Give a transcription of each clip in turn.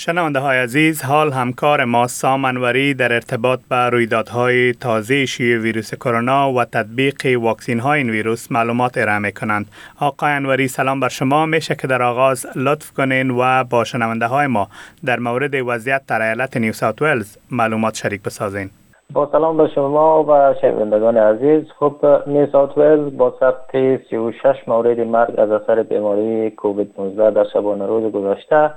شنونده های عزیز حال همکار ما سامنوری در ارتباط به رویدادهای تازه شیوع ویروس کرونا و تطبیق واکسین های این ویروس معلومات ارائه می کنند آقای انوری سلام بر شما. میشه که در آغاز لطف کنین و با شنونده های ما در مورد وضعیت در ایالت نیو ساوت ولز معلومات شریک بسازین. با سلام به شما و شنوندگان عزیز. خب نیو ساوت ولز با ثبت 36 مورد مرگ از اثر بیماری کووید 19 در شبانه روز گذشته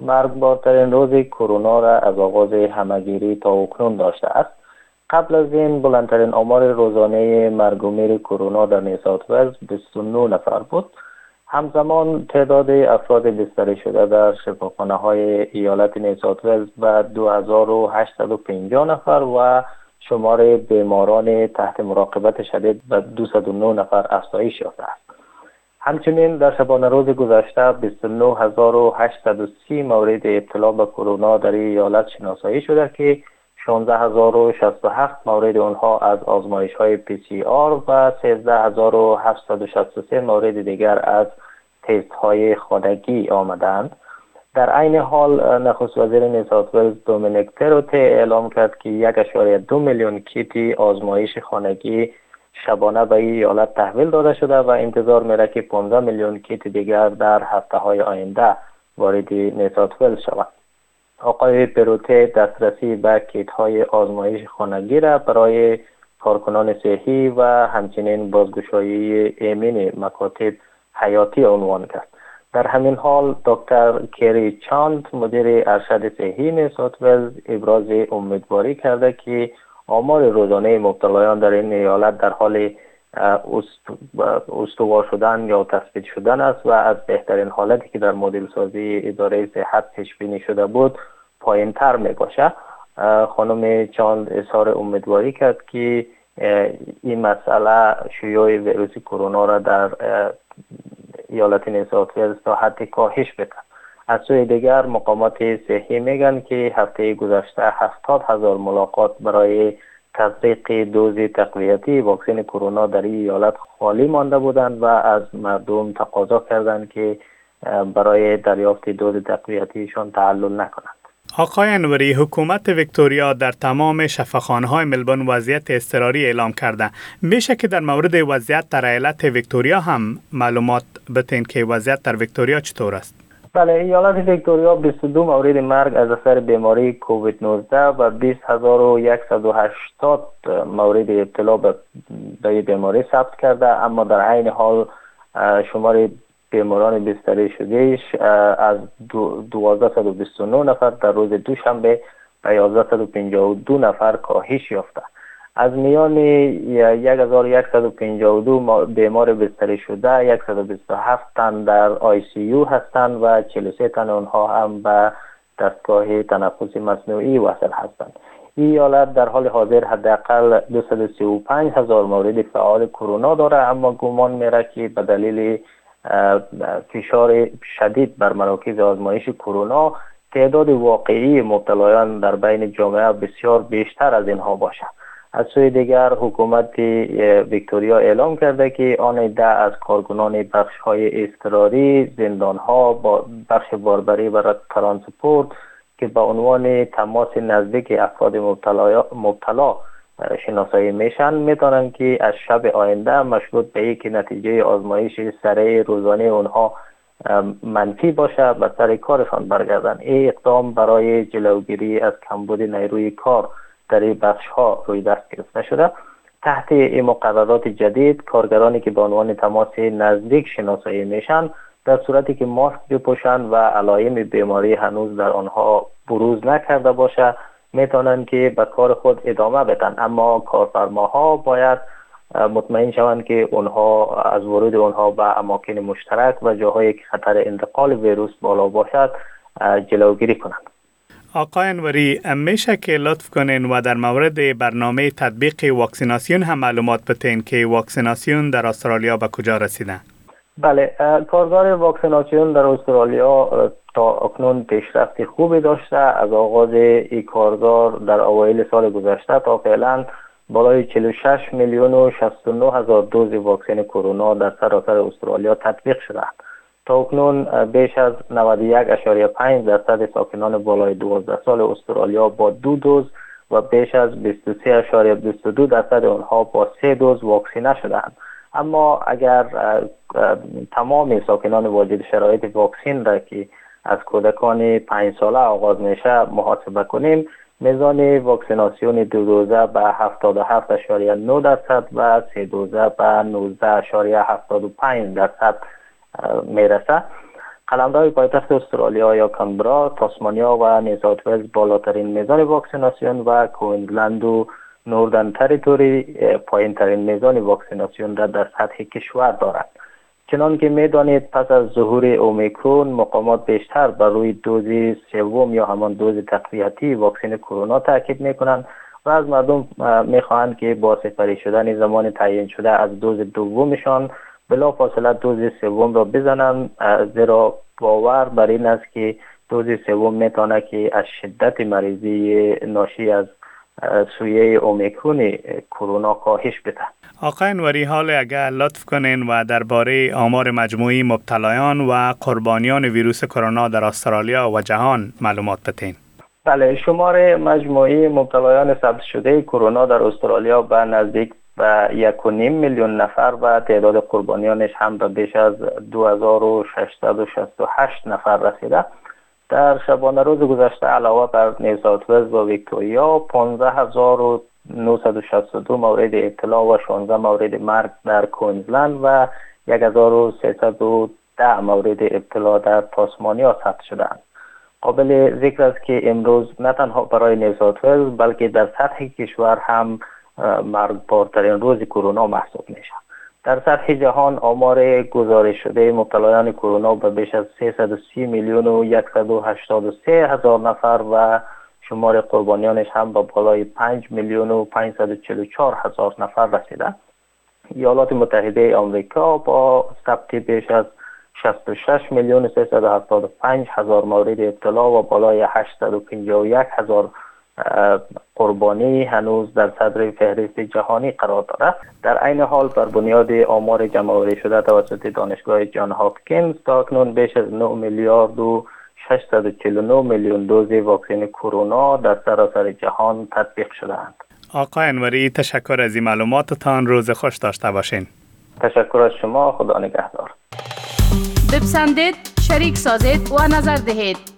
مرگبارترین روز کرونا را از آغاز همگیری تا اکنون داشته است. قبل از این بلندترین آمار روزانه مرگ و میر کرونا در نیسات ولز 29 نفر بود. همزمان تعداد افراد بستری شده در شفاخانه های ایالت نیسات ولز به 2850 نفر و شمار بیماران تحت مراقبت شدید به 209 نفر افزایش یافته است. همچنین در شبانه روز گذشته 29830 مورد ابتلا به کرونا در ایالت شناسایی شده که 16067 مورد آنها از آزمایش های پی سی آر و 13763 مورد دیگر از تست های خانگی آمدند. در عین حال نخست وزیر نیسات ولز دومینیک تروته اعلام کرد که 1.2 میلیون کیتی آزمایش خانگی شبانه به این ایالت تحویل داده شده و انتظار میره که 15 میلیون کیت دیگر در هفته های آینده وارد نیسات شود آقای پروته دسترسی به کیت های آزمایش خانگی را برای کارکنان صحی و همچنین بازگشایی ایمن مکاتب حیاتی عنوان کرد. در همین حال دکتر کری چاند مدیر ارشد صحی نیسات ابراز امیدواری کرده که آمار روزانه مبتلایان در این ایالت در حال استوار شدن یا تثبیت شدن است و از بهترین حالتی که در مدل سازی اداره صحت پیش بینی شده بود پایین تر می باشه خانم چاند اظهار امیدواری کرد که این مسئله شیوع ویروس کرونا را در ایالت نیوساوت تا حد کاهش بده. از سوی دیگر مقامات صحی میگن که هفته گذشته هفتاد هزار ملاقات برای تطبیق دوز تقویتی واکسن کرونا در این ایالت خالی مانده بودند و از مردم تقاضا کردند که برای دریافت دوز تقویتیشان تعلل نکنند. آقای انوری حکومت ویکتوریا در تمام شفاخانه های ملبون وضعیت اضطراری اعلام کرده. میشه که در مورد وضعیت در ایالت ویکتوریا هم معلومات بتین که وضعیت در ویکتوریا چطور است؟ بله ایالت ویکتوریا 22 مورد مرگ از اثر بیماری کووید 19 و 20180 مورد ابتلا به بیماری ثبت کرده اما در عین حال شمار بیماران بستری شدهش از 1229 نفر در روز دوشنبه به 1152 نفر کاهش یافته. از میان 1152 بیمار بستری شده 127 تن در آی سی یو هستند و 43 تن آنها هم به دستگاه تنفس مصنوعی وصل هستند. این ایالت در حال حاضر حداقل 235 هزار مورد فعال کرونا داره اما گمان میره که به دلیل فشار شدید بر مراکز آزمایش کرونا تعداد واقعی مبتلایان در بین جامعه بسیار بیشتر از اینها باشد. از سوی دیگر حکومت ویکتوریا اعلام کرده که آن ده از کارکنان بخش های اضطراری زندان ها با بخش باربری و ترانسپورت که به عنوان تماس نزدیک افراد مبتلا, شناسایی میشن می‌تونن که از شب آینده مشروط به یک نتیجه آزمایش سریع روزانه اونها منفی باشه و سر کارشان برگردن. این اقدام برای جلوگیری از کمبود نیروی کار در بخش ها روی دست گرفته شده تحت این مقررات جدید کارگرانی که به عنوان تماس نزدیک شناسایی میشن در صورتی که ماسک بپوشند و علایم بیماری هنوز در آنها بروز نکرده باشه می‌تونن که به کار خود ادامه بدن. اما کارفرماها باید مطمئن شوند که اونها از ورود اونها به اماکن مشترک و جاهایی که خطر انتقال ویروس بالا باشد جلوگیری کنند. آقای انوری میشه که لطف کنین و در مورد برنامه تطبیق واکسیناسیون هم معلومات بتین که واکسیناسیون در استرالیا به کجا رسیده؟ بله کارزار واکسیناسیون در استرالیا تا اکنون پیشرفت خوبی داشته از آغاز این کارزار در اوایل سال گذشته تا فعلا بالای 46 میلیون و 69 هزار دوز واکسن کرونا در سراسر استرالیا تطبیق شده تا اکنون بیش از 91.5 درصد ساکنان بالای 12 سال استرالیا با دو دوز و بیش از 23.22 درصد آنها با سه دوز واکسینه شدند اما اگر تمام ساکنان واجد شرایط واکسین را که از کودکان پنج ساله آغاز میشه محاسبه کنیم میزان واکسیناسیون دو دوزه به 77.9 درصد و سه دوزه به 19.75 درصد می‌رسه. قلمرو پایتخت استرالیا یا کانبرا تاسمانیا و نیوزاوت ولز بالاترین میزان واکسیناسیون و کوینزلند و نوردن تریتوری پایین ترین میزان واکسیناسیون را در سطح کشور دارد چنان که می‌دانید پس از ظهور اومیکرون مقامات بیشتر بر روی دوز سوم یا همان دوز تقویتی واکسن کرونا تاکید می‌کنند و از مردم می‌خواهند که با سپری شدن زمان تعیین شده از دوز دومشان بلا فاصله دوز سوم را بزنند زیرا باور بر این است که دوز سوم می‌تونه که از شدت مریضی ناشی از سویه اومیکرون کرونا کاهش بده. آقای انوری حال اگر لطف کنین و درباره آمار مجموعی مبتلایان و قربانیان ویروس کرونا در استرالیا و جهان معلومات بتین بله شمار مجموعی مبتلایان ثبت شده کرونا در استرالیا به نزدیک به یک میلیون نفر و تعداد قربانیانش هم به بیش از 2668 نفر رسیده. در شبانه روز گذشته علاوه بر نیوزاوت و ویکتوریا 15962 مورد ابتلا و 16 مورد مرگ در کوینزلند و 1310 مورد ابتلا در تاسمانیا ثبت شدند قابل ذکر است که امروز نه تنها برای نیوزاوت بلکه در سطح کشور هم مرگبارترین روز کرونا محسوب میشه. در سطح جهان آمار گزارش شده مبتلایان کرونا به بیش از 330 میلیون و 183 هزار نفر و شمار قربانیانش هم به بالای 5 میلیون و 544 هزار نفر رسیده ایالات متحده آمریکا با ثبت بیش از 66 میلیون 375 هزار مورد ابتلا و بالای 851 هزار قربانی هنوز در صدر فهرست جهانی قرار دارد در عین حال بر بنیاد آمار جمعآوری شده توسط دانشگاه جان هاپکینز تا اکنون بیش از 9 میلیارد و 649 میلیون دوز واکسن کرونا در سراسر جهان تطبیق شدهاند. آقای انوری تشکر از این معلوماتتان روز خوش داشته باشین. تشکر از شما خدا نگهدار. بپسندید، شریک سازید و نظر دهید.